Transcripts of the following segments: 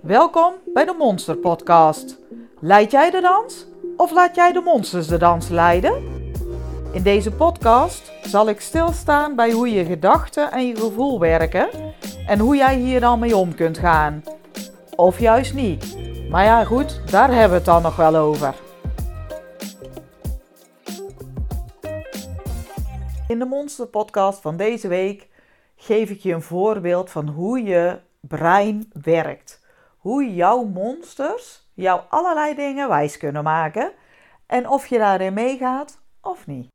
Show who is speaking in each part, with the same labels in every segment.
Speaker 1: Welkom bij de Monster Podcast. Leid jij de dans of laat jij de monsters de dans leiden? In deze podcast zal ik stilstaan bij hoe je gedachten en je gevoel werken en hoe jij hier dan mee om kunt gaan. Of juist niet. Maar ja, goed, daar hebben we het dan nog wel over. In de Monster Podcast van deze week geef ik je een voorbeeld van hoe je brein werkt. Hoe jouw monsters jou allerlei dingen wijs kunnen maken en of je daarin meegaat of niet.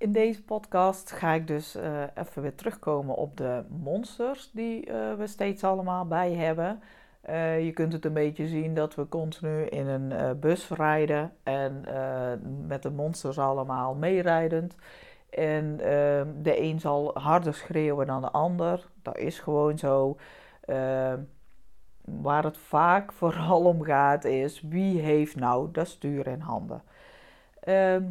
Speaker 1: In deze podcast ga ik dus uh, even weer terugkomen op de monsters die uh, we steeds allemaal bij hebben. Uh, je kunt het een beetje zien dat we continu in een bus rijden en met de monsters allemaal meerijdend. En de een zal harder schreeuwen dan de ander. Dat is gewoon zo. waar het vaak vooral om gaat is wie heeft nou dat stuur in handen. Ehm,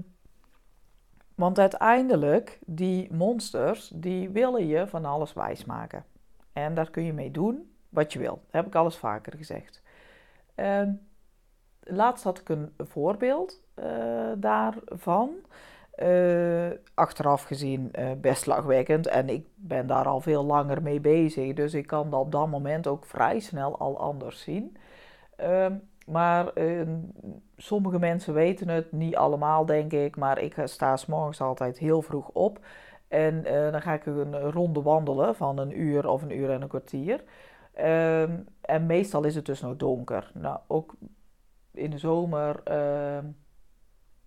Speaker 1: want uiteindelijk, die monsters, die willen je van alles wijsmaken. En daar kun je mee doen wat je wil. Heb ik alles vaker gezegd. Uh, laatst had ik een voorbeeld uh, daarvan. Uh, achteraf gezien uh, best lachwekkend. En ik ben daar al veel langer mee bezig. Dus ik kan dat op dat moment ook vrij snel al anders zien. Ehm, maar uh, sommige mensen weten het, niet allemaal denk ik. Maar ik sta s morgens altijd heel vroeg op. En dan ga ik een ronde wandelen van een uur of een uur en een kwartier. Uh, en meestal is het dus nog donker. Nou, ook in de zomer, ehm,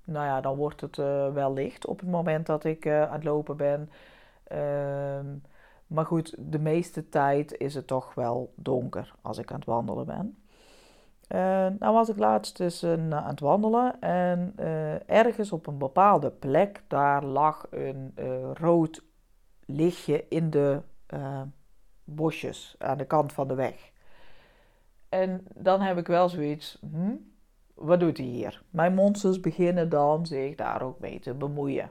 Speaker 1: nou ja, dan wordt het uh, wel licht op het moment dat ik uh, aan het lopen ben. Ehm, maar goed, de meeste tijd is het toch wel donker als ik aan het wandelen ben. Uh, nou was ik laatst dus aan het wandelen en ergens op een bepaalde plek, daar lag een rood lichtje in de bosjes aan de kant van de weg. En dan heb ik wel zoiets, hm, wat doet hij hier? Mijn monsters beginnen dan zich daar ook mee te bemoeien.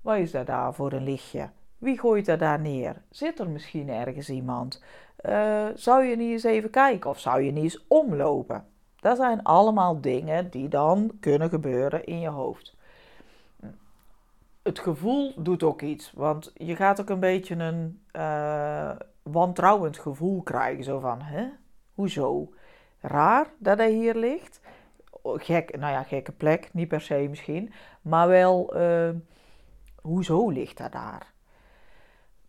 Speaker 1: wat is dat daar voor een lichtje? Wie gooit dat daar neer? Zit er misschien ergens iemand? Uh, zou je niet eens even kijken of zou je niet eens omlopen? Dat zijn allemaal dingen die dan kunnen gebeuren in je hoofd. Het gevoel doet ook iets, want je gaat ook een beetje een uh, wantrouwend gevoel krijgen. Zo van, hè? Hoezo? Raar dat hij hier ligt. Gek, nou ja, gekke plek, niet per se misschien. Maar wel, uh, hoezo ligt hij daar?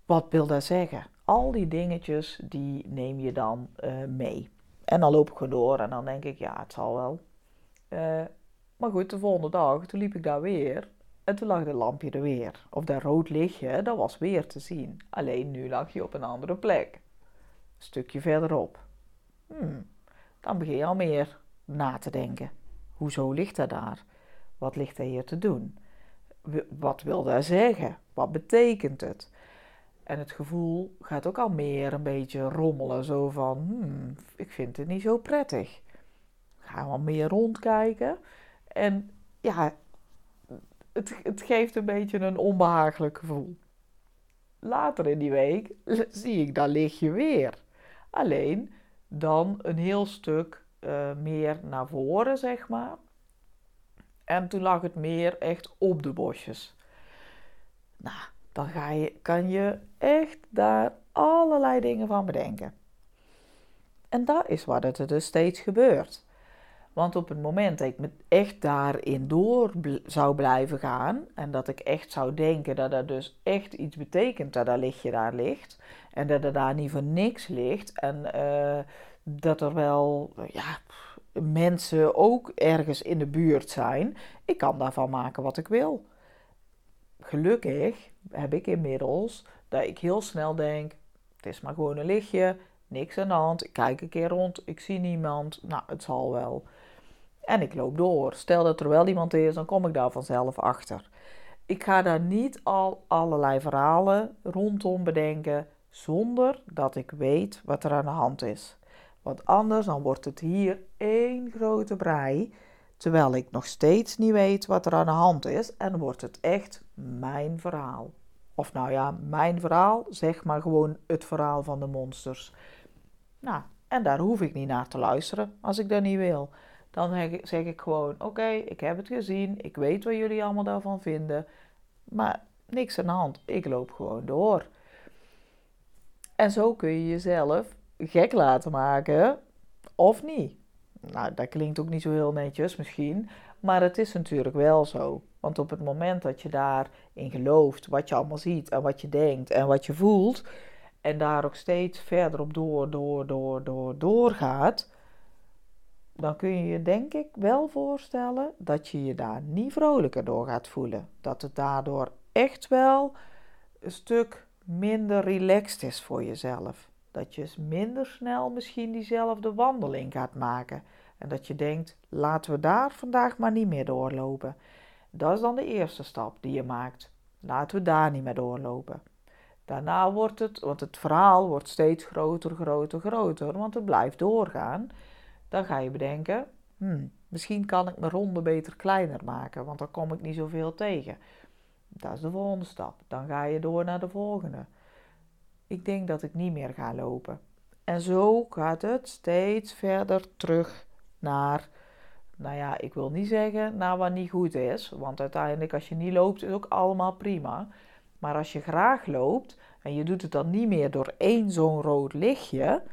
Speaker 1: Wat wil dat zeggen? al die dingetjes, die neem je dan uh, mee. En dan loop ik gewoon door en dan denk ik, ja, het zal wel. Maar goed, de volgende dag, toen liep ik daar weer. En toen lag de lampje er weer. Of dat rood lichtje, dat was weer te zien. Alleen nu lag je op een andere plek. Een stukje verderop. Hmm, dan begin je al meer na te denken. Hoezo ligt dat daar? Wat ligt er hier te doen? Wat wil dat zeggen? Wat betekent het? En het gevoel gaat ook al meer een beetje rommelen. Zo van, hmm, ik vind het niet zo prettig. Gaan we meer rondkijken. En ja, het, het geeft een beetje een onbehagelijk gevoel. Later in die week zie ik dat lichtje weer. Alleen dan een heel stuk uh, meer naar voren, zeg maar. En toen lag het meer echt op de bosjes. Nou, dan ga je, kan je echt daar allerlei dingen van bedenken. En dat is wat er dus steeds gebeurt. Want op het moment dat ik me echt daarin door zou blijven gaan en dat ik echt zou denken dat er dus echt iets betekent dat dat lichtje daar ligt en dat er daar niet voor niks ligt en uh, dat er wel ja, mensen ook ergens in de buurt zijn, ik kan daarvan maken wat ik wil. Gelukkig heb ik inmiddels dat ik heel snel denk: het is maar gewoon een lichtje, niks aan de hand. Ik kijk een keer rond, ik zie niemand. Nou, het zal wel. En ik loop door. Stel dat er wel iemand is, dan kom ik daar vanzelf achter. Ik ga daar niet al allerlei verhalen rondom bedenken zonder dat ik weet wat er aan de hand is. Want anders dan wordt het hier één grote brei terwijl ik nog steeds niet weet wat er aan de hand is en wordt het echt mijn verhaal. Of nou ja, mijn verhaal, zeg maar gewoon het verhaal van de monsters. Nou, en daar hoef ik niet naar te luisteren als ik dat niet wil. Dan zeg ik gewoon: Oké, ik heb het gezien, ik weet wat jullie allemaal daarvan vinden, maar niks aan de hand, ik loop gewoon door. En zo kun je jezelf gek laten maken of niet. Nou, dat klinkt ook niet zo heel netjes misschien, maar het is natuurlijk wel zo. Want op het moment dat je daarin gelooft, wat je allemaal ziet en wat je denkt en wat je voelt, en daar ook steeds verder op door, door, door, door, doorgaat, dan kun je je denk ik wel voorstellen dat je je daar niet vrolijker door gaat voelen. Dat het daardoor echt wel een stuk minder relaxed is voor jezelf. Dat je minder snel misschien diezelfde wandeling gaat maken. En dat je denkt, laten we daar vandaag maar niet meer doorlopen. Dat is dan de eerste stap die je maakt. Laten we daar niet meer doorlopen. Daarna wordt het, want het verhaal wordt steeds groter, groter, groter, want het blijft doorgaan. Dan ga je bedenken, hmm, misschien kan ik mijn ronde beter kleiner maken, want dan kom ik niet zoveel tegen. Dat is de volgende stap. Dan ga je door naar de volgende. Ik denk dat ik niet meer ga lopen. En zo gaat het steeds verder terug naar, nou ja, ik wil niet zeggen naar wat niet goed is. Want uiteindelijk als je niet loopt is ook allemaal prima. Maar als je graag loopt en je doet het dan niet meer door één zo'n rood lichtje,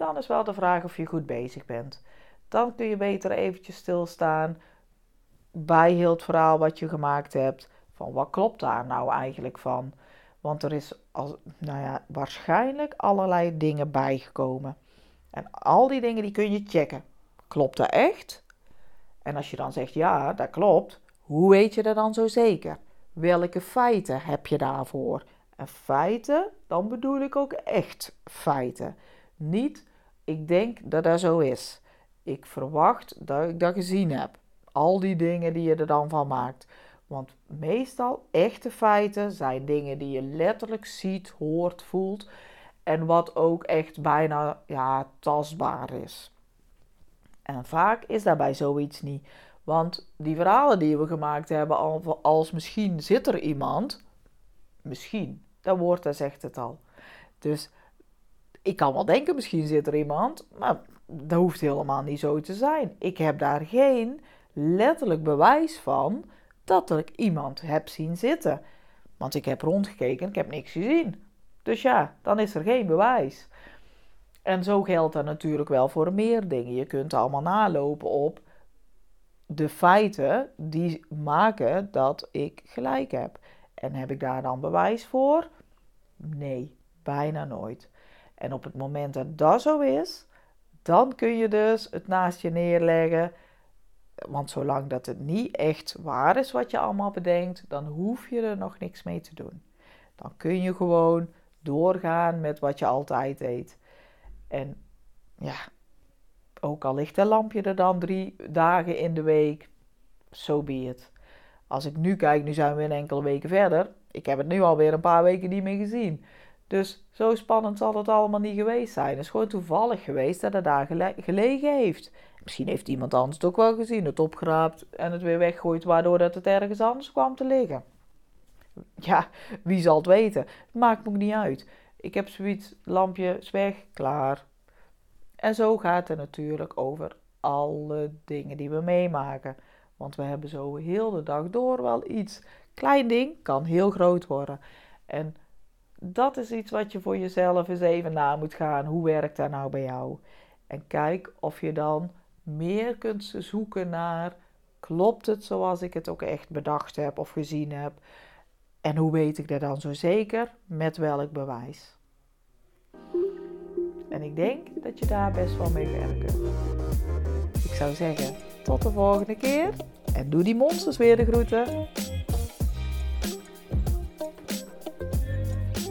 Speaker 1: dan is wel de vraag of je goed bezig bent. Dan kun je beter eventjes stilstaan bij heel het verhaal wat je gemaakt hebt. Van wat klopt daar nou eigenlijk van? Want er is als, nou ja, waarschijnlijk allerlei dingen bijgekomen. En al die dingen die kun je checken. Klopt dat echt? En als je dan zegt ja, dat klopt, hoe weet je dat dan zo zeker? Welke feiten heb je daarvoor? En feiten, dan bedoel ik ook echt feiten. Niet, ik denk dat dat zo is. Ik verwacht dat ik dat gezien heb. Al die dingen die je er dan van maakt. Want meestal echte feiten zijn dingen die je letterlijk ziet, hoort, voelt. En wat ook echt bijna ja, tastbaar is. En vaak is daarbij zoiets niet. Want die verhalen die we gemaakt hebben, als misschien zit er iemand, misschien, dat woord dat zegt het al. Dus ik kan wel denken, misschien zit er iemand, maar dat hoeft helemaal niet zo te zijn. Ik heb daar geen letterlijk bewijs van dat ik iemand heb zien zitten. Want ik heb rondgekeken, ik heb niks gezien. Dus ja, dan is er geen bewijs. En zo geldt dat natuurlijk wel voor meer dingen. Je kunt allemaal nalopen op de feiten die maken dat ik gelijk heb. En heb ik daar dan bewijs voor? Nee, bijna nooit. En op het moment dat dat zo is, dan kun je dus het naast je neerleggen. Want zolang dat het niet echt waar is wat je allemaal bedenkt, dan hoef je er nog niks mee te doen. Dan kun je gewoon doorgaan met wat je altijd deed. En ja, ook al ligt een lampje er dan drie dagen in de week, zo so be it. Als ik nu kijk, nu zijn we een enkele weken verder. Ik heb het nu alweer een paar weken niet meer gezien. Dus zo spannend zal het allemaal niet geweest zijn. Het is gewoon toevallig geweest dat het daar gelegen heeft. Misschien heeft iemand anders het ook wel gezien, het opgeraapt en het weer weggooit, waardoor dat het ergens anders kwam te liggen. Ja, wie zal het weten? Maakt me ook niet uit. Ik heb zoiets, lampje is weg, klaar. En zo gaat het natuurlijk over alle dingen die we meemaken. Want we hebben zo heel de dag door wel iets. Klein ding kan heel groot worden. En dat is iets wat je voor jezelf eens even na moet gaan. Hoe werkt dat nou bij jou? En kijk of je dan meer kunt zoeken naar: klopt het zoals ik het ook echt bedacht heb of gezien heb? En hoe weet ik dat dan zo zeker? Met welk bewijs? En ik denk dat je daar best wel mee werkt. Ik zou zeggen, tot de volgende keer. En doe die monsters weer de groeten.